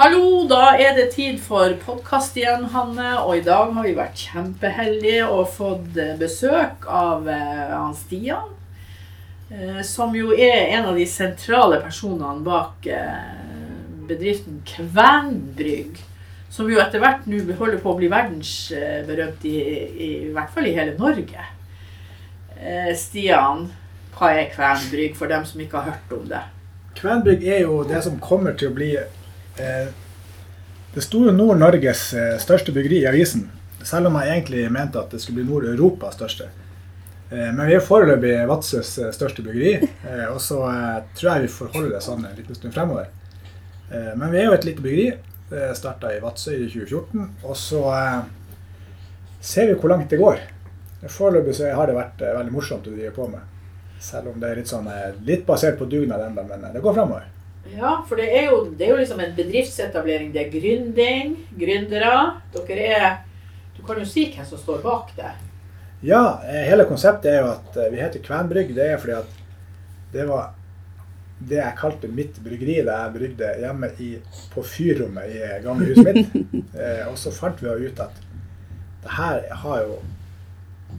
Hallo, da er det tid for podkast igjen, Hanne. Og i dag har vi vært kjempeheldige og fått eh, besøk av eh, han Stian. Eh, som jo er en av de sentrale personene bak bedriften Kvenbrygg. Som jo etter hvert nå holder på å bli verdensberømt, i, i, i hvert fall i hele Norge. Stian, hva er Kvenbrygg for dem som ikke har hørt om det? Kvenbrygg er jo det som kommer til å bli eh, sto jo Nord-Norges eh, største byggeri i avisen. Selv om jeg egentlig mente at det skulle bli Nord-Europas største. Eh, men vi er foreløpig Vadsøs største byggeri, og så tror jeg vi får holde det sånn en liten stund fremover. Men vi er jo et lite byggeri. Det starta i Vadsø i 2014, og så ser vi hvor langt det går. Foreløpig så har det vært veldig morsomt å drive på med. Selv om det er litt, sånn, litt basert på dugnad ennå, men det går fremover. Ja, for det er, jo, det er jo liksom en bedriftsetablering. Det er gründing, gründere. Dere er Du kan jo si hvem som står bak det. Ja, eh, hele konseptet er jo at eh, vi heter Kvenbrygg. Det er fordi at det var det jeg kalte mitt bryggeri da jeg brygde hjemme i, på fyrrommet i gamle huset mitt. Eh, og så fant vi jo ut at det her har jo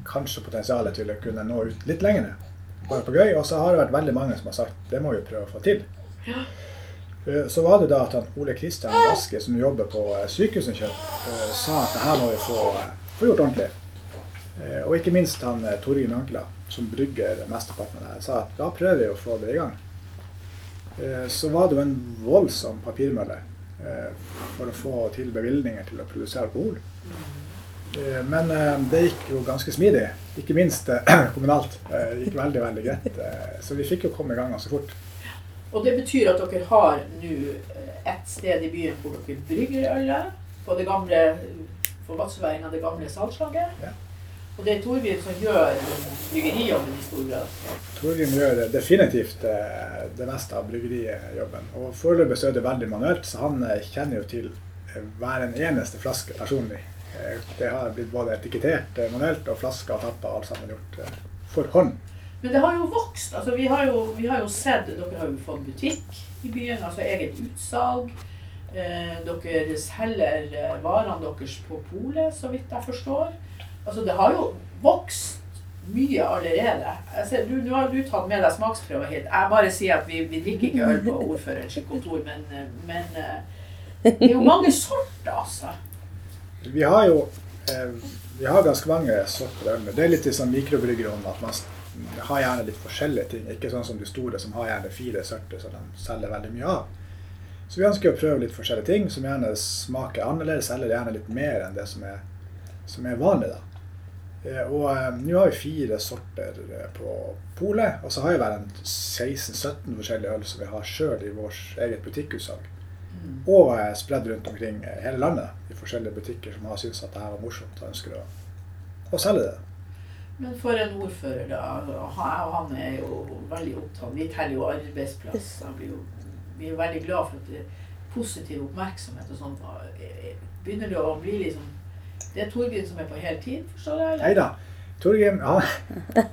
kanskje potensialet til å kunne nå ut litt lenger. Bare på gøy. Og så har det vært veldig mange som har sagt det må vi prøve å få til. Eh, Så var det da at Ole Kristian Vaske, som jobber på sykehuset, Sykehusinnkjøp, eh, sa at det her må vi få, eh, få gjort ordentlig. Eh, Og ikke minst han Torgeir Nankla, som brygger mesteparten av det sa at da prøver vi å få det i gang. Eh, Så var det jo en voldsom papirmølle eh, for å få til bevilgninger til å produsere alkohol. Eh, Men eh, det gikk jo ganske smidig, ikke minst eh, kommunalt. Eh, Det gikk veldig, veldig greit. Eh, Så vi fikk jo komme i gang ganske fort. Og det betyr at dere har nå eh, ett sted i byen hvor dere brygger ølet. På det gamle for vadsøværinga, det gamle salgslaget. Ja. Og det er Torgrim som gjør bryggerijobben i stor grad. Torgrim gjør definitivt eh, det meste av bryggerijobben. Og foreløpig så er det veldig manuelt, så han eh, kjenner jo til eh, hver en eneste flaske personlig. Eh, Det har blitt både etikettert eh, manuelt og flasker og tapper alt sammen gjort eh, for hånd. Men det har jo vokst. altså Vi har jo, vi har jo sett Dere har jo fått butikk i byen, altså eget utsalg. Eh, dere selger eh, varene deres på polet, så vidt jeg forstår. Altså Det har jo vokst mye allerede. Ser, du, Nå har du tatt med deg smaksprøver hit. Jeg bare sier at vi, vi drikker ikke øl på ordførerens kontor, men, eh, men eh, det er jo mange sorter, altså. Vi har jo eh, vi har ganske mange sorter øl. Det er litt i sånn mikrobryggeren at man har gjerne litt forskjellige ting. Ikke sånn som de store som har gjerne fire sorter som de selger veldig mye av. Så vi ønsker å prøve litt forskjellige ting som gjerne smaker annerledes, eller gjerne litt mer enn det som er, som er vanlig. da. Eh, Og eh, nå har vi fire sorter eh, på polet, og så har vi vel 16-17 forskjellige øl som vi har sjøl i vårt eget butikkutsalg. Og eh, spredd rundt omkring eh, hele landet i forskjellige butikker som har syntes at det her var morsomt og ønsker å, å selge det. Men for en ordfører, da. og Han er jo veldig opptatt. Vi teller jo arbeidsplass. Jo, vi er veldig glad for at det er positiv oppmerksomhet og sånt. Begynner det å bli liksom Det er Torgrim som er på hele tiden, forstår jeg? Nei da. Torgrim han,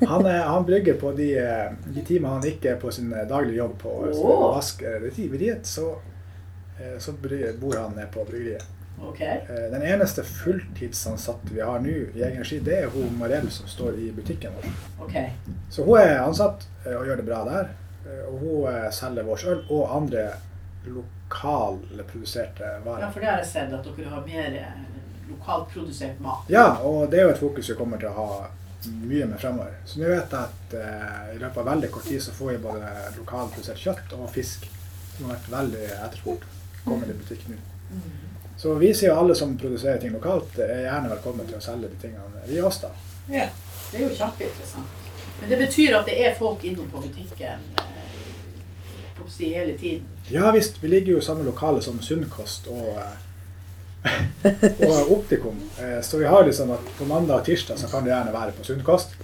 han, han brygger på de, eh, de timene han ikke er på sin eh, daglige jobb på oh. vaskeriet, så, så bor han på bryggeriet. Ok. Eh, Den eneste fulltidsansatte vi har nå i egen regi, det er hun Mariell som står i butikken vår. ok. Så hun er ansatt eh, og gjør det bra der. Eh, Og hun selger vår øl og andre lokalproduserte Ja, varer. for det har jeg sett, at dere har mer lokalt produsert mat. Ja, og det er jo et fokus vi kommer til å ha mye med fremover. Så nå vet jeg at eh, i løpet av veldig kort tid så får vi både lokalprodusert kjøtt og fisk, som har vært veldig etterspurt, kommer i butikk nå. Så vi sier alle som produserer ting lokalt, er gjerne velkommen til å selge de tingene vi oss, da. Ja. Det er jo kjempeinteressant. Men det betyr at det er folk innom på butikken eh, hele tiden. Ja visst, vi ligger jo i samme lokale som Sunnkost og, eh, og Optikum. Eh, Så vi har liksom at på mandag og tirsdag så kan du gjerne være på Sunnkost.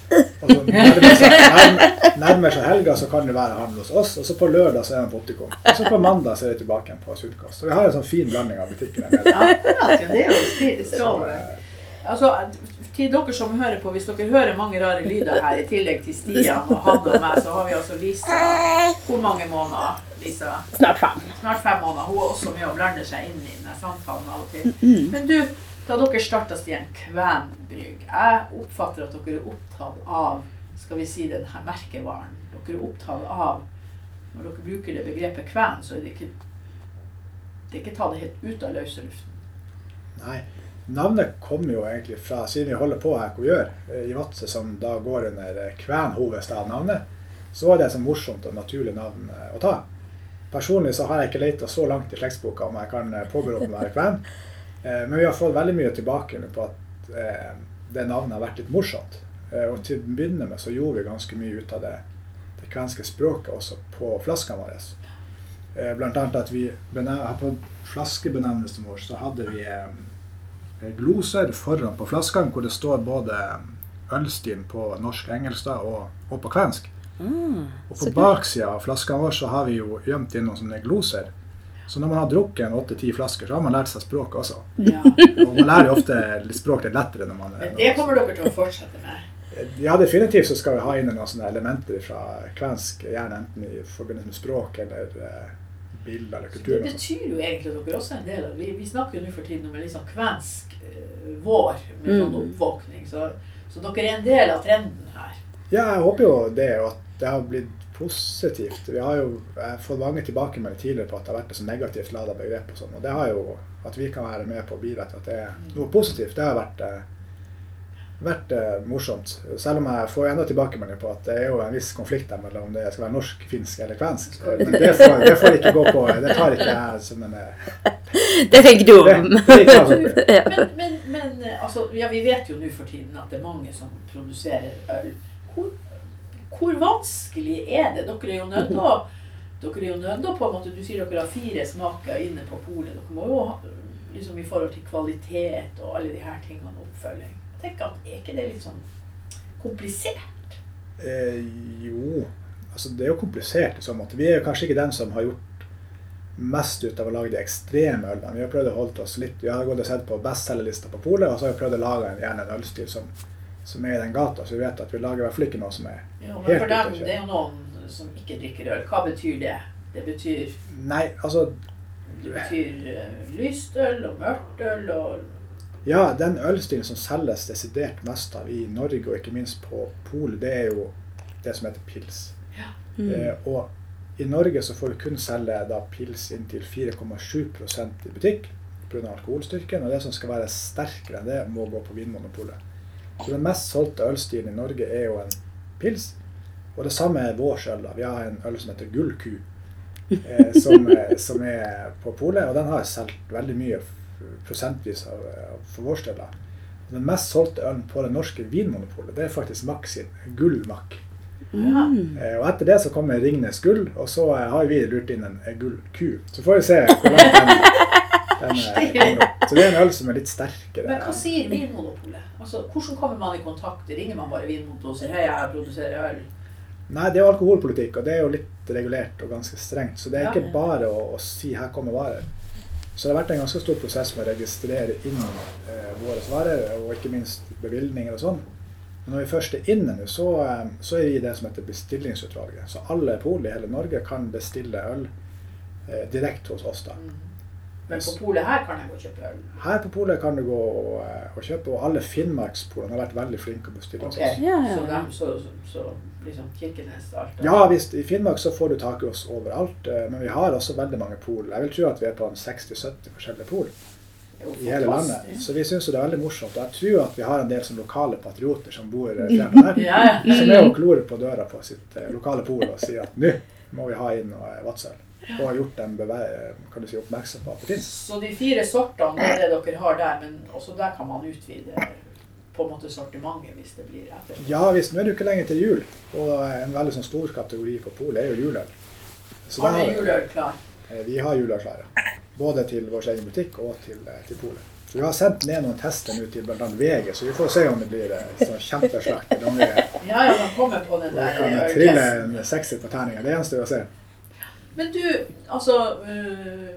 Og så nærmer seg, nærmer, nærmer seg helga så kan du være handel hos oss. Og så på lørdag så er de på Optikum. Og så på mandag så er de tilbake igjen på Sunnkost. Så vi har en sånn fin blanding av butikker. Ja, det er jo Så, strålende. eh, Altså, til dere som hører på, hvis dere hører mange rare lyder her, i tillegg til Stian og han og meg, så har vi altså Lisa Hvor mange måneder, Lisa? Snart fem. Snart fem måneder. Hun er også med og blander seg inn i denne samtalen av og til. Mm. Men du, da dere starta Stian Kvenbrygg, jeg oppfatter at dere er opptatt av skal vi si, denne merkevaren. Dere er opptatt av Når dere bruker det begrepet kven, så er det ikke det er ikke ta det helt ut av løse luften. Nei. Navnet kommer jo egentlig fra, siden vi holder på her hvor vi gjør, eh, i Vadsø, som da går under eh, Kven hovedstad-navnet, så var det et morsomt og naturlig navn eh, å ta. Personlig så har jeg ikke leita så langt i slektsboka om jeg kan påberope meg å være kven. Men vi har fått veldig mye tilbake på at det navnet har vært litt morsomt. Og til å begynne med så gjorde vi ganske mye ut av det, det kvenske språket også på flaskene våre. Blant annet at vi på flaskebenevnelsen vår så hadde vi gloser foran på flaskene hvor det står både ølstil på norsk, engelsk da, og, og på kvensk. Mm, Og på baksida av flaskene våre så har vi jo gjemt inn noen sånne gloser. Så når man har drukket en åtte-ti flasker, så har man lært seg språket også. Ja. Og man lærer jo ofte språk litt lettere når man Men det kommer dere til å fortsette med. Ja, definitivt så skal vi ha inn noen sånne elementer fra kvensk, gjerne enten i forbindelse med språk eller eh, bilder eller Det kultur. Det betyr jo egentlig at dere også er en del av Vi, vi snakker jo nå for tiden om en litt sånn kvensk eh, vår med sånn Mm. oppvåkning. Så, så dere er en del av trenden her. Ja, jeg håper jo det, og at det har blitt positivt. Vi har jo har fått mange tilbakemeldinger tidligere på at det har vært et så negativt lada begrep. og sånn, og det har jo At vi kan være med på å bidra til at det er noe positivt, det har vært, eh, vært eh, morsomt. Selv om jeg får enda tilbakemeldinger på at det er jo en viss konflikt der mellom om det skal være norsk, finsk eller kvensk. Men det får, det får ikke gå på. Det tar ikke jeg som en eh, Det tenker du om. Men, men, men eh, altså, ja, vi vet jo nå for tiden at det er mange som produserer øl. Hvor, hvor vanskelig er det? Dere er jo nødt til å dere er jo nødt på en måte, Du sier dere har fire smaker inne på polet. Dere må jo ha liksom i forhold til kvalitet og alle de her tingene oppfølging. Tenker at Er ikke det litt sånn komplisert? Eh, jo, altså det er jo komplisert i så måte. Vi er jo kanskje ikke den som har gjort mest ut av å lage de ekstreme ølene. Vi har prøvd å holde oss litt, vi har gått og sett på bestselgerlista på polet, og så har vi prøvd å lage en, gjerne en ølstil som, som er i den gata. Så vi vet at vi lager i hvert fall ikke noe som er Ja, men Helt ute å kjøre. det er jo noen som ikke drikker øl. Hva betyr det? Det betyr, Nei, altså det betyr uh, lystøl og mørkt øl og Ja, den ølstilen som selges desidert mest av i Norge, og ikke minst på polet, det er jo det som heter pils. Mm. Eh, og i Norge så får vi kun selge da pils inntil 4,7% i butikk pga. alkoholstyrken. Og det som skal være sterkere enn det, må gå på Vinmonopolet. Så den mest solgte ølstilen i Norge er jo en pils. Og det samme er vår øl. Vi har en øl som heter Gullku, eh, som, eh, som er på polet. Og den har jeg solgt veldig mye prosentvis av, av for vår del. Den mest solgte ølen på det norske Vinmonopolet, det er faktisk Mack sin Gullmack. ja. Mm. Eh, Og etter det så kommer Ringnes gull, og så eh, har vi lurt inn en, Gull gullku. Så får vi se hvor langt den, den eh. Så det er en øl som er litt sterkere. Men hva sier Vinmonopolet? Altså, hvordan kommer man i kontakt? Ringer man bare Vinmonopolet og sier hei, jeg produserer øl? Nei, det er jo alkoholpolitikk, og det er jo litt regulert og ganske strengt. Så det er ikke bare å, å si 'her kommer varer'. Så det har vært en ganske stor prosess med å registrere inn eh, våre varer, og ikke minst bevilgninger og sånn. Men når vi først er inne nå, så, eh, så er vi det som heter bestillingsutvalget. Så alle pol i hele Norge kan bestille øl eh, direkte hos oss. da. Men på polet her kan jeg gå og kjøpe øl. Her på polet kan du gå og, eh, og kjøpe, og alle Finnmarkspolene har vært veldig flinke å bestille oss. Ja, ja, Så, dem, så, så, så liksom Kirkenes alt det. Ja, visst. i Finnmark så får du tak i oss overalt, eh, men vi har også veldig mange pol. Jeg vil tro at vi er på 60-70 forskjellige pol i hele landet. Så vi syns det er veldig morsomt. Og jeg tror at vi har en del som lokale patrioter som bor eh, der, Ja, ja. som er og klorer på døra på sitt lokale pol og sier at nå må vi ha inn noe Vadsøl. Og har gjort dem kan du si, oppmerksom på at det. Så de fire sortene er det dere har der, men også der kan man utvide på en måte sortimentet hvis det blir etter. Ja visst, nå er det jo ikke lenger til jul, og en veldig sånn stor kategori på polet er jo juleøl. Så Har har dere juleøl klar? Eh, Vi har juleøl klare. Både til vår egen butikk og til, eh, til polet. Så vi har sendt ned noen tester nå til bl.a. VG, så vi får se om det blir så sånn eller om vi Ja, ja, man kommer på den vi der kan trille en sekser på terninga. Det gjenstår å se. Men du, altså øh,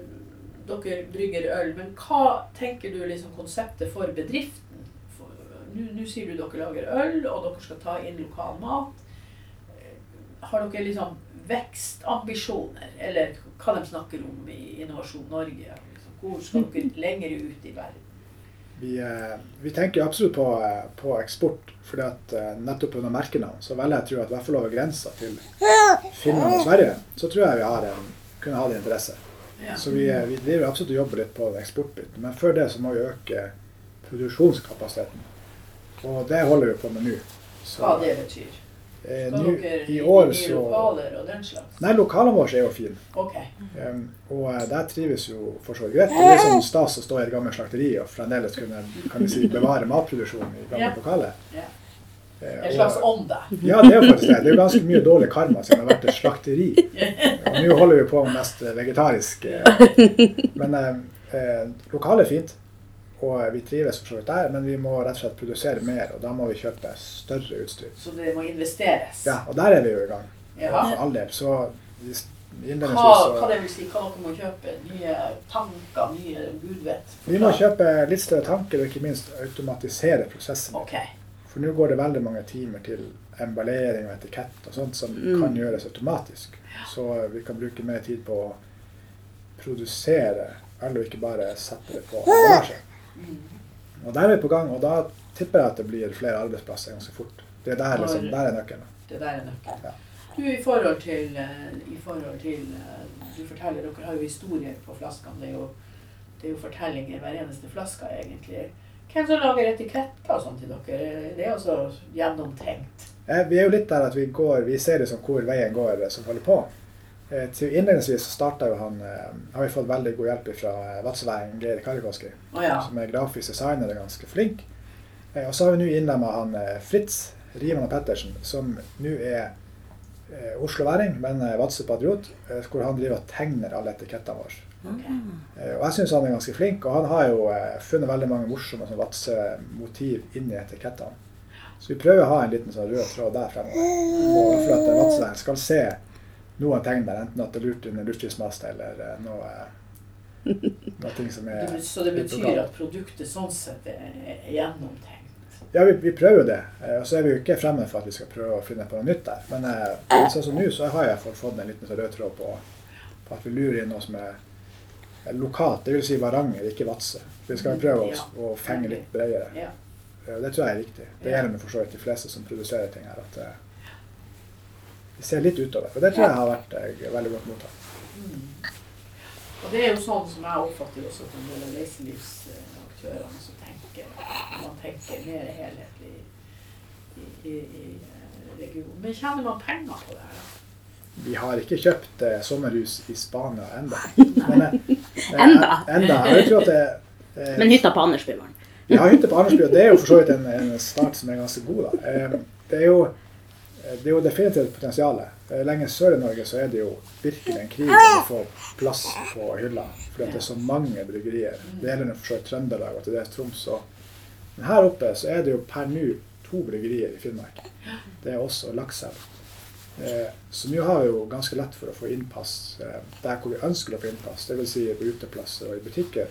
Dere brygger øl, men hva tenker du liksom konseptet for bedriften? Nå sier du dere lager øl, og dere skal ta inn lokal mat. Har dere liksom vekstambisjoner, eller hva de snakker om i Innovasjon Norge? Liksom, Hvor skal dere lenger ut i verden? Vi, eh, vi tenker absolutt på, eh, på eksport, fordi at eh, nettopp pga. merkenavn så velger jeg tro at i hvert fall over grensa til Finland og Sverige, så tror jeg vi har en, kunne ha det interesse. Ja. Så vi, vi driver absolutt og jobber litt på eksportbiten. Men før det så må vi øke produksjonskapasiteten. Og det holder vi på med nå. Hva det betyr? Eh, dere I år så lokaler og den slags? Nei, lokalene våre er jo fine. Okay. Um, og eh, der trives jo for så vidt. Det er sånn stas å stå i et gammelt slakteri og fremdeles kunne kan vi si, bevare matproduksjonen i gamle lokaler. Ja. Eh, En slags ånd, da. Ja, det er jo faktisk det. Det er jo ganske mye dårlig karma siden det har vært et slakteri. Og nå holder vi på med mest vegetarisk. eh, Men eh, lokalet er fint, og vi trives for så vidt der. Men vi må rett og slett produsere mer, og da må vi kjøpe større utstyr. Så det må investeres. Ja, og der er vi jo i gang. Ja. For all del. Så vi- Hva, hva det vil si, hva dere må kjøpe? Nye tanker, nye gud vet. Vi må kjøpe litt større tanker og ikke minst automatisere prosessen. Okay. For nå går det veldig mange timer til emballering og etikett og sånt som Mm. kan gjøres automatisk. Så vi kan bruke mer tid på å produsere øl og ikke bare sette det på emballasje. Mm. Og der er vi på gang, og da tipper jeg at det blir flere arbeidsplasser ganske fort. Det er der, liksom, der er nøkkelen. Det der er nøkkelen. Ja. Du, i forhold til, eh, i forhold til eh, Du forteller dere har jo historier på flaskene. Det er jo, det er jo fortellinger hver eneste flaske, egentlig. Hvem som lager etiketter og sånn til dere? Det er så gjennomtenkt. Eh, Vi er jo litt der at vi går, vi ser liksom hvor veien går som holder på. Eh, Til Innledningsvis så starta jo han eh, Har vi fått veldig god hjelp fra Vadsveien Geir Karikoski. oh, ja. som er grafisk designer og ganske flink. Eh, Og så har vi nå innlemma han eh, Fritz Riman og Pettersen, som nå er eh, osloværing, men eh, Vadsø-patriot, eh, hvor han driver og tegner alle etikettene våre. Ok. Eh, Og jeg syns han er ganske flink, og han har jo eh, funnet veldig mange morsomme sånn Vadsø-motiv inni etikettene. Så vi prøver å ha en liten sånn rød tråd der fremover. For at Vadsø skal se noen tegn der, enten at det er lurt under luftskyssmast eller eh, noe, noe ting som er Så det betyr at produktet sånn sett er gjennomtenkt. Ja, vi, vi prøver jo det. Eh, Og så er vi jo ikke fremme for at vi skal prøve å finne på noe nytt der. Men eh, sånn som nå, så har jeg fått, en liten sånn rød tråd på, på at vi lurer inn noe som er lokalt. Det vil si Varanger, ikke Vadsø. Vi skal prøve å, Ja. å fenge litt bredere. Ja. Eh, Det tror jeg er riktig. Det gjelder for så vidt de fleste som produserer ting her. at eh, ser litt utover. Og det tror jeg har vært eh, veldig godt mottatt. Mm. Og det er jo sånn som jeg oppfatter også at en del av reiselivsaktørene som tenker man tenker mer helhetlig i, i, i eh, regionen. Men tjener man penger på det her? da? Vi har ikke kjøpt eh, sommerhus i Spania ennå. Men, eh, Enda? enda. Jeg tror at det, eh, Men hytta på Andersbyvann. ja, hytta på Andersby, og det er jo for så vidt en, en start som er ganske god. Da. Eh, Det er jo, det er jo definitivt et potensial. Eh, Lenger sør i Norge så er det jo virkelig en krig om å få plass på hylla. Fordi det er så mange bryggerier. Det gjelder for så vidt Trøndelag og til dels Troms. Men her oppe så er det jo per nå to bryggerier i Finnmark. Det er oss og Lakselv. Eh, nå har vi jo ganske lett for å få innpass eh, der hvor vi ønsker å få innpass. Dvs. Si på uteplasser og i butikker.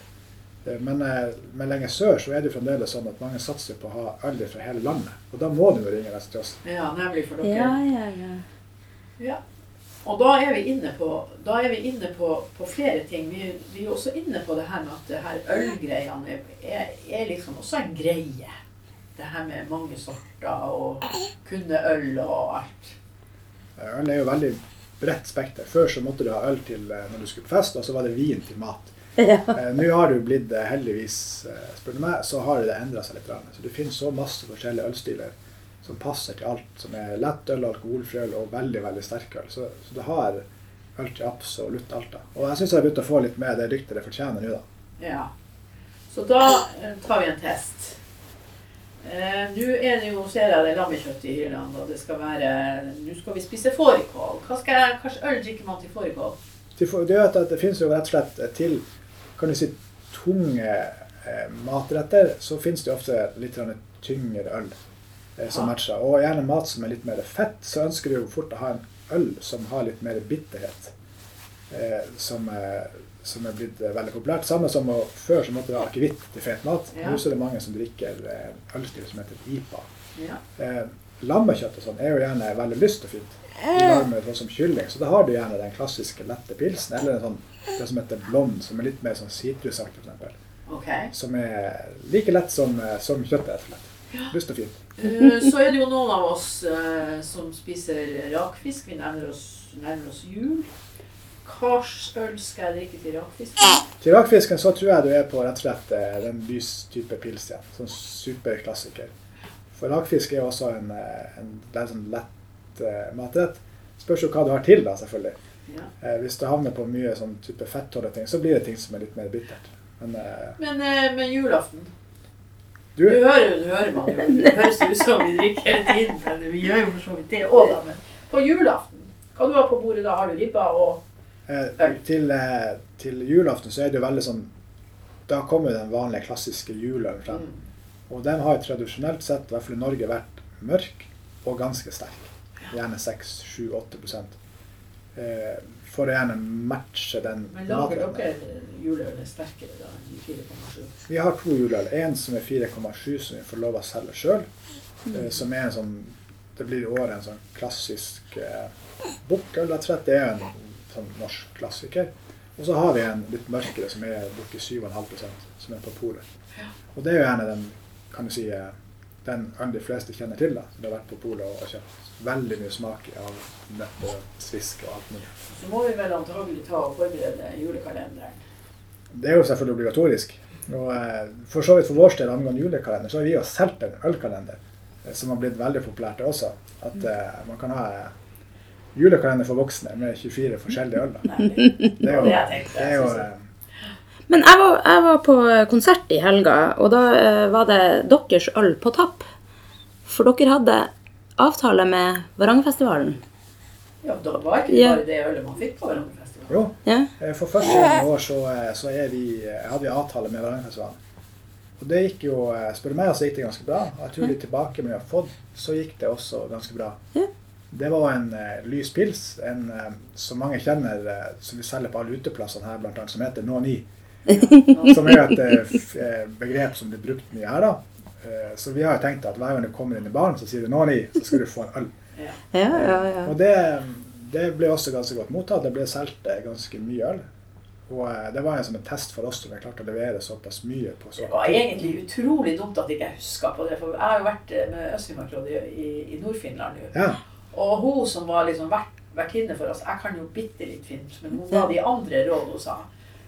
Eh, Men, eh, men lenger sør så er det fremdeles sånn at mange satser på å ha øl fra hele landet. Og da må du jo ringe nesten til oss. Ja, nemlig for dere. Ja, ja, ja. Ja. Og da er vi inne på, da er vi inne på, på flere ting. Vi, vi er også inne på det her med at det her ølgreiene er, er, liksom også en greie. Det her med mange sorter og kunne øl og alt. Øl er jo veldig bredt spekter. Før så måtte du ha øl til eh, når du skulle på fest, og så var det vin til mat. Ja. Eh, Nå har det jo blitt eh, heldigvis, eh, spør du meg, så har det endra seg litt. Så det finnes så masse forskjellige ølstiler som passer til alt. Som er lettøl, alkoholfri øl og veldig veldig sterkøl. Så, så det har øl til absolutt alt. da. Og jeg syns jeg har begynt å få litt med det ryktet det fortjener nå, da. Ja. Så da tar vi en test. Eh, Nå er det jo, ser jeg det er lammekjøtt i hyllene, og det skal være Nå skal vi spise fårikål. Hva slags øl drikker man til fårikål? Det, at det finnes jo rett og slett til kan du si, tunge eh, matretter, så finnes det ofte litt tyngre øl eh, som Ja. matcher. Og gjerne mat som er litt mer fett, så ønsker du jo fort å ha en øl som har litt mer bitterhet. Eh, som, eh, som er blitt eh, veldig populært. Samme som å, før så måtte du ha akevitt til fet mat. Ja. Nå er det mange som drikker eh, ølstil som heter IPA. Ja. Eh, lammekjøtt og sånn er jo gjerne veldig lyst og fint. I lag med sånn som kylling. Så da har du gjerne den klassiske lette pilsen, eller en sånn, det som heter blond, som er litt mer sånn sitrusaktig, f.eks. Ok. Som er like lett som, eh, som kjøttet, rett og slett. Lyst og fint. Eh, Så er det jo noen av oss uh, som spiser rakfisk. Vi nærmer oss, nærmer oss jul. Hva øl skal jeg drikke til rakfisken? Til rakfisken så tror jeg du er på rett og slett eh, den lys type pils igjen. Sånn superklassiker. For rakfisk er også en, en, en, er sånn lett uh, matrett. Spørs jo hva du har til, da, selvfølgelig. Ja. Eh, hvis det havner på mye sånn type fettholdige ting, så blir det ting som er litt mer bittert. Men eh, Men, eh, men julaften du, Du hører jo, du hører man jo. Det høres ut som vi drikker hele tiden. Men vi gjør jo for så vidt det òg, da. Men på julaften, hva du har på bordet da? Har du ribba og øl? til, eh, til julaften så er det jo veldig sånn Da kommer den vanlige, klassiske juleølen frem. mm. Og den har jo tradisjonelt sett, i hvert fall i Norge, vært mørk og ganske sterk. Gjerne 6-7-8 eh, For å gjerne matche den Men lager dere juleøl sterkere da enn 4,7? Vi har to juleøl. En som er 4,7, som vi får lov å selge sjøl. Eh, som er en sånn Det blir i år en sånn klassisk eh, bukkøl. Rett og slett. Det er en sånn norsk klassiker. Og så har vi en litt mørkere som er bukke 7,5% som er på polet. Og det er jo gjerne den kan du si, eh, den ølen de fleste kjenner til. da, som har vært på polet og og kjøpt veldig mye smak av nøtt og svisk og alt mulig. Så må vi vel antagelig ta og forberede julekalenderen. Det er jo selvfølgelig obligatorisk. Og eh, for så vidt for vår del angående julekalender, så har vi jo solgt en ølkalender eh, som har blitt veldig populært også. At uh, man kan ha julekalender for voksne med 24 forskjellige øl. da. Det er jo, det er jo Men jeg var, jeg var på konsert i helga, og da eh, var det deres øl på tapp. For dere hadde avtale med Varangerfestivalen. Ja, da var ikke det Ja. bare det ølet man fikk på Varangerfestivalen. Jo, Ja. eh, for første gang i år så, eh, så er vi, hadde vi avtale med Varangerfestivalen. Og det gikk jo, spør du meg, så gikk det ganske bra. Og jeg tror litt tilbake med vi har fått, så gikk det også ganske bra. Ja. Det var en uh, lys pils, en uh, som mange kjenner, uh, som vi selger på alle uteplassene her, blant annet, som heter Nå Ni. Som er et eh, eh, begrep som blir brukt mye her, da. Eh, Så vi har jo tenkt at hver gang du kommer inn i baren, så sier du 'Nå Ni', så skal du få en øl. Ja. Ja, ja, ja. Og det, det ble også ganske godt mottatt. Det ble solgt ganske mye øl. Og det var en som en test for oss som vi klarte å levere såpass mye på så Det var egentlig utrolig dumt at jeg ikke huska på det. For jeg har jo vært med Øst-Finnmark i, i, i Nord-Finland nå. Ja. Og hun som var liksom vert, vertinne for oss, jeg kan jo bitte litt finsk, men hun ga de andre råd hun sa.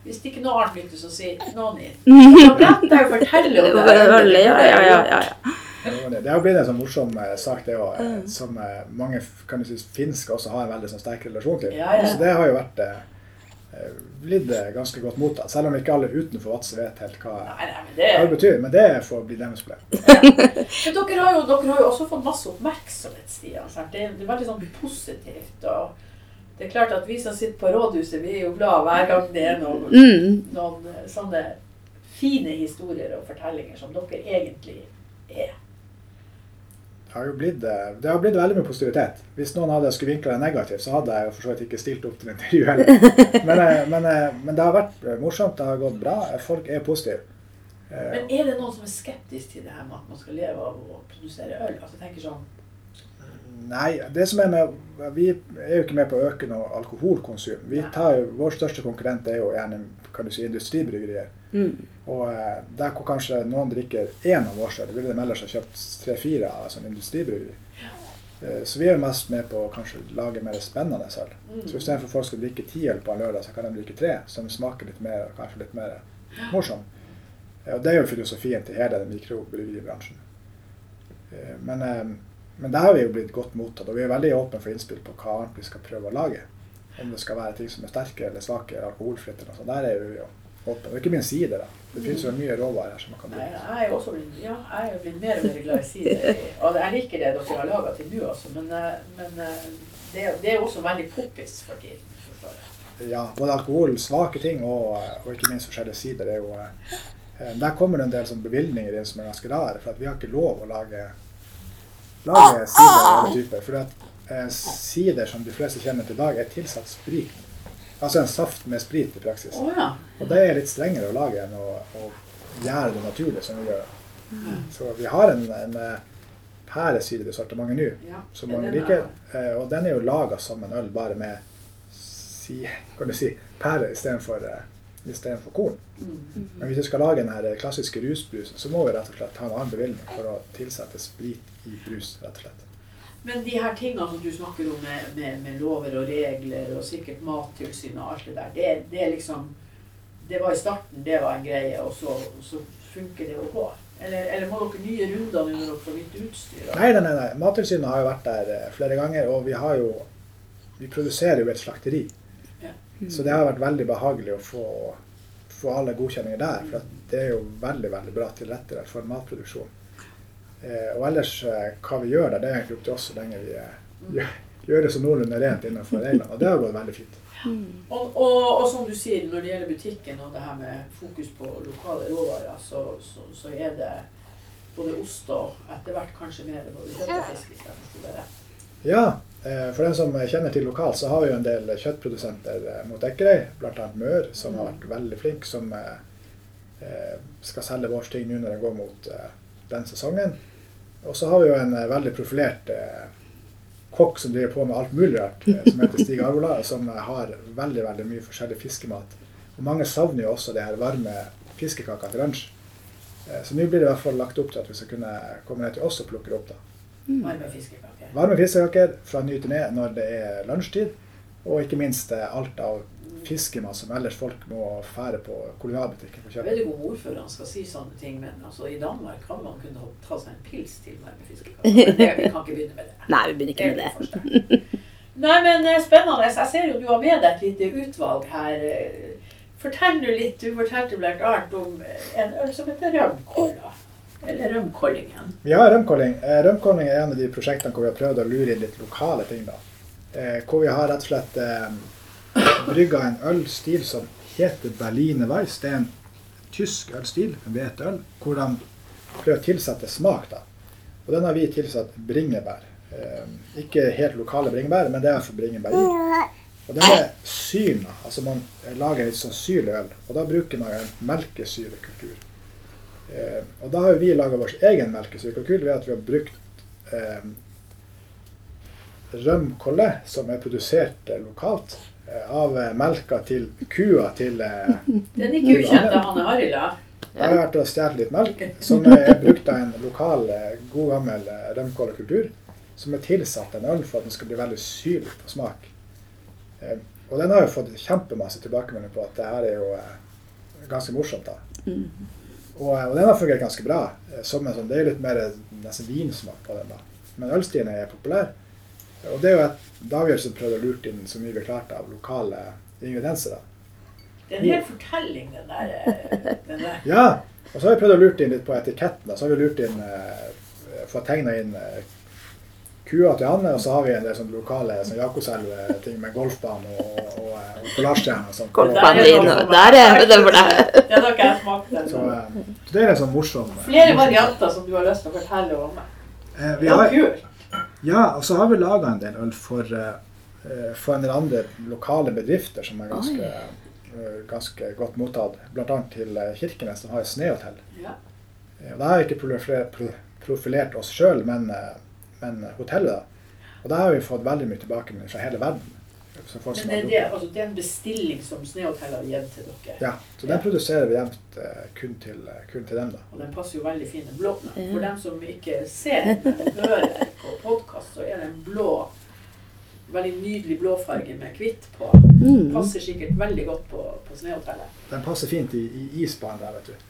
Hvis det ikke noe annet lykkes, så si noen Da Det er jo fortelle om det. Ja, ja, ja, ja, ja. Det var det. Det har blitt en sånn morsom eh, sak, det òg, som eh, mange kan synes, finske også har en veldig sånn sterk relasjon til. Ja, ja. Så det har jo vært eh, eh, blitt eh, ganske godt mottatt. Selv om ikke alle utenfor Vadsø vet helt hva, Nei, nei, men hva det det, betyr. Men det får bli deres problem. Ja. dere, har jo, dere har jo også fått masse oppmerksomhet, Stian. Det, det er veldig sånn positivt. og det er klart at Vi som sitter på rådhuset, vi er jo glad hver gang det er noen, Mm. noen eh, sånne fine historier og fortellinger som dere egentlig er. Det har jo blitt, eh, det har blitt veldig mye positivitet. Hvis noen hadde skulle vinkla det negativt, så hadde jeg jo for så vidt ikke stilt opp til intervju heller. Men, eh, men, men det har vært morsomt, det har gått bra. Folk er positive. Eh, Men er det noen som er skeptisk til det her med at man skal leve av å produsere øl? Altså tenker sånn, Nei, det som er med Vi er jo ikke med på å øke noe alkoholkonsum. Vi tar jo, Vår største konkurrent er jo gjerne kan du si, industribryggerier. Mm. Og eh, der hvor kanskje noen drikker én av årsøl, ville de ellers ha kjøpt tre-fire av sånn industribryggeri. Ja. Så vi er jo mest med på å kanskje lage mer spennende øl. mm, Så istedenfor folk skal drikke ti øl på en lørdag, så kan de drikke tre, som smaker litt mer og kanskje litt mer morsom. Eh, Og det er jo filosofien til hele den mikrobryggeribransjen. Eh, Men, eh, men der har vi jo blitt godt mottatt, og vi er veldig åpne for innspill på hva annet vi skal prøve å lage. Om det skal være ting som er sterke eller svake, eller alkoholfritt eller noe sånt. Der er vi jo åpne. Og ikke minst sider, da. Det finnes jo mye råvarer her som man kan bruke. Nei, jeg er jo blitt, ja, jeg er blitt mer og mer glad i sider. Og jeg liker det dere har laga til nå, altså. Men, eh, men eh, det, det er også veldig poppis for tiden. Ja, både alkohol, svake ting og, og ikke minst forskjellige sider. Er jo, eh, der kommer det en del sånn bevilgninger inn som er ganske rare. For vi har ikke lov å lage, lage sider av alle typer. For at eh, sider som de fleste kjenner til i dag, er tilsatt sprit. Altså en saft med sprit i praksis. Oh, ja. Og det er litt strengere å lage enn å, å gjøre det naturlig som vi gjør. Så vi har en, en eh, pæresyre i sortimentet nå, ja. som mange er- liker. Eh, Og den er jo laga som en øl, bare med si, kan du si, pære istedenfor uh, istedenfor korn. Mm. Men hvis vi skal lage den klassiske rusbrusen, så må vi rett og slett ha en annen bevilgning for å tilsette sprit i brus. rett og slett. Men de her tingene som du snakker om med, med, med lover og regler og sikkert mattilsyn og alt det der, det, det liksom Det var i starten, det var en greie, og så, så funker det gå? Eller, eller må dere nye runder nå når dere får nytt utstyr? nei, nei, nei. Mattilsynet har jo vært der eh, flere ganger, og vi har jo Vi produserer jo et slakteri. Ja. Så det har vært veldig behagelig å få, få alle godkjenninger der. For at det er jo veldig veldig bra tilrettelagt for matproduksjon. Eh, og ellers eh, hva vi gjør der, det er egentlig opp til oss så lenge vi eh, gjør, gjør det så noenlunde rent innenfor reglene. Og det har gått veldig fint. Og, og, og som du sier, når det gjelder butikken og det her med fokus på lokale råvarer, så, så, så er det både ost og etter hvert kanskje mer både kjøtt og fisk. hvis jeg forstår det rett. Ja, for den som kjenner til lokalt, så har vi jo en del kjøttprodusenter eh, mot Ekkerøy, bl.a. Mør, som har vært veldig flink, som eh, eh, skal selge vår ting nå når det går mot eh, den sesongen. Og så har vi jo en eh, veldig profilert eh, kokk som driver på med alt mulig rart, eh, som heter Stig Arvola, som eh, har veldig veldig mye forskjellig fiskemat. Og mange savner jo også det her varme fiskekaka til lunsj. Eh, Så nå blir det i hvert fall lagt opp til at vi skal kunne komme ned til oss og plukke det opp. da. Varme fiskekaker. Varme fiskekaker fra ny til ned når det er lunsjtid. Og ikke minst eh, alt av fiskemat som ellers folk må fære på kolonialbutikken for å Jeg kjøpe. vet ikke om han skal si sånne ting, men altså, i Danmark kan man kunne ta seg en pils til varme fiskekaker. Vi kan ikke begynne med det. Nei, vi begynner ikke med Det. Nei, men eh, spennende. Jeg ser jo du har med deg et lite utvalg her. Eh, Fortell nå litt. Du fortalte bl.a. om en øl som heter Rømkolla. Eller Rømkollingen. Ja, Rømkolling. Eh, Rømkåling er en av de prosjektene hvor vi har prøvd å lure inn litt lokale ting. da. Eh, Hvor vi har rett og slett eh, brygga en ølstil som heter Berliner Weiss. Det er en tysk ølstil, en hvetøl, hvor de prøver å tilsette smak. da. Og den har vi tilsatt bringebær. Eh, ikke helt lokale bringebær, men det er for bringebær i. Og den er syrna, altså man lager litt sånn syrlig øl. Og da bruker man en melkesyrekultur. Eh, og da har jo vi laga vår egen melkesyrekultur ved at vi har brukt eh, rømkolle, som er produsert eh, lokalt, eh, av eh, melka til kua til eh, Den ikke ukjente Hanne Harila. Jeg har vært og stjålet litt melk, som er brukt av en lokal, eh, god gammel rømkålekultur, som er tilsatt en øl for at den skal bli veldig syrlig på smak. Og den har jo fått kjempemasse tilbakemelding på at det her er jo ganske morsomt. da. Og, og den har fungert ganske bra. eh, Som en sånn, det er litt mer eh, nesten vinsmak på den. da. Men ølstiene er populær. Og det er jo et som prøvde å lure inn så mye vi klarte av lokale ingredienser. da. Det er en hel fortelling, den der. eh, Den der. Ja, og så har vi prøvd å lure inn litt på etiketten. da. Så har vi lurt inn eh, Fått tegna inn eh, kua til Anne, og så har vi en del sånn lokale sånn Jakoselv-ting med golfbane og, og, og Polarstjerne og sånt. Golfbanen din, og der er det for deg. Det har ikke jeg smakt Så, ennå. eh, så det er en sånn morsom Flere varianter som du har lyst til å fortelle om. Eh, vi Ja, har, ja, og så har vi laga en del øl for, eh, for en del andre lokale bedrifter som er ganske, eh, ganske godt mottatt. Bl.a. til eh, Kirkenes, som har et snehotell. Ja. Eh, Da har vi ikke profilert, oss sjøl, men, eh, men hotellet. da. Og da har vi fått veldig mye tilbake fra hele verden. Så folk som Men det, har er det, altså, det er en bestilling som Snehotel har gitt til dere. ja, så den produserer vi jevnt uh, kun, til, eh, kun til dem. da. Og den passer jo veldig fin. Blå. For dem som ikke ser, eller hører på podkast, så er den blå Veldig nydelig blåfarge med hvitt på. Mm. Passer sikkert veldig godt på, på Snehotellet. Den passer fint i, i isbanen der, vet du.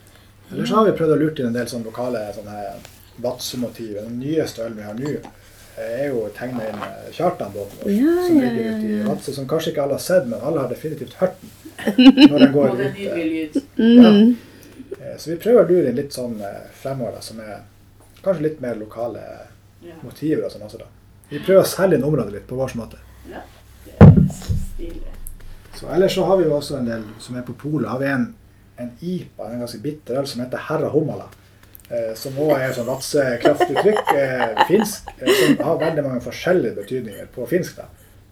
Ellers har vi prøvd å lure inn en del sånne lokale sånne Vadsø-motiv. Den nyeste ølen vi har nå, er jo tegna inn eh, Kjartan-båten vår, Ja, som ja, ligger ja, ute i ja. Vadsø, som kanskje ikke alle har sett, men alle har definitivt hørt den når den går Og det ut. nydelig eh. lyd. Mm. Eh, Så vi prøver å lure inn litt sånn fremover, da, som er kanskje litt mer lokale Ja. motiver og sånn også, da. Vi prøver å selge inn området litt på vår måte. ja. Det er så stilig. Så ellers så har vi jo også en del som er på polet. Har vi en, en IPA, en ganske bitter øl, som heter Herra Hummala. Eh, som òg er sånn Vadsø-kraftuttrykk, eh, finsk, eh, som har veldig mange forskjellige betydninger på finsk. da.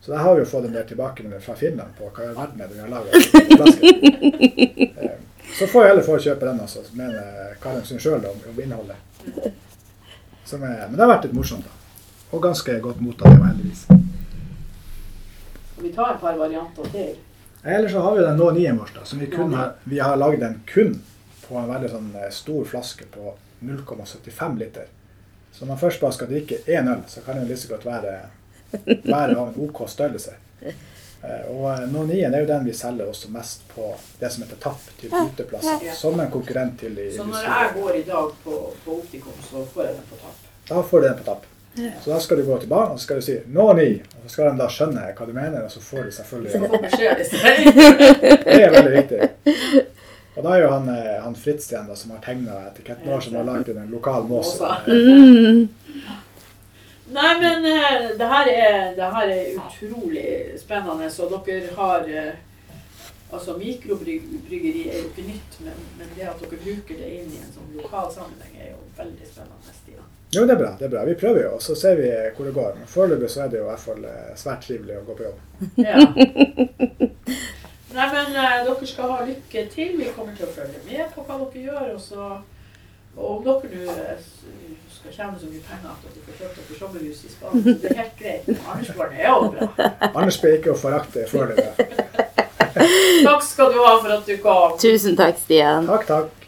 Så der har vi jo fått en del tilbakemeldinger fra Finland på hva i all verden er det vi har laga. Så får jeg heller få kjøpe den, altså, mener Karen sin sjøl om, om innholdet. Som er, men det har vært litt morsomt, da. Og ganske godt mottatt, heldigvis. Vi ta et par varianter til? Ellers så har vi den nå 9 vår, da, som vi kun har, vi har lagd den kun på en veldig sånn stor flaske på 0,75 liter. Så når man først bare skal drikke én øl, så kan det jo like godt være, være av en OK størrelse. Eh, Og eh, 9 er jo den vi selger også mest på det som heter Tapp, til uteplasser. Som en konkurrent til i Så når jeg går i dag på, på Optikum, så får jeg den på tapp. Da får du den på tapp. Så da skal du gå til baren og så skal du si No9. og så skal de da skjønne hva du mener, og så får de selvfølgelig Så får beskjed hvis det Det er veldig viktig. Og da er jo han, eh, han Fritz igjen da, som har tegna etiketten vår, som har lagd en lokal måse. Mm. Nei, men eh, det her er, det her er utrolig spennende, og dere har eh, Altså, mikrobryggeri er jo ikke nytt, men, men det at dere bruker det inn i en sånn lokal sammenheng, er jo veldig spennende. Stian. Jo, det er bra. det er bra. Vi prøver jo, og så ser vi hvor det går. Men foreløpig så er det jo i hvert fall eh, svært trivelig å gå på jobb. Ja. Nei, men eh, dere skal ha lykke til. Vi kommer til å følge med på hva dere gjør. Og, så, og om dere nå eh, skal tjene så mye penger at dere får kjøpt dere sommerhus i Spania, så det er helt greit. Men Arnesborn er jo bra. Anders blir ikke å forakte foreløpig. Takk skal du ha for at du kom. Tusen takk, Stian. Takk, takk.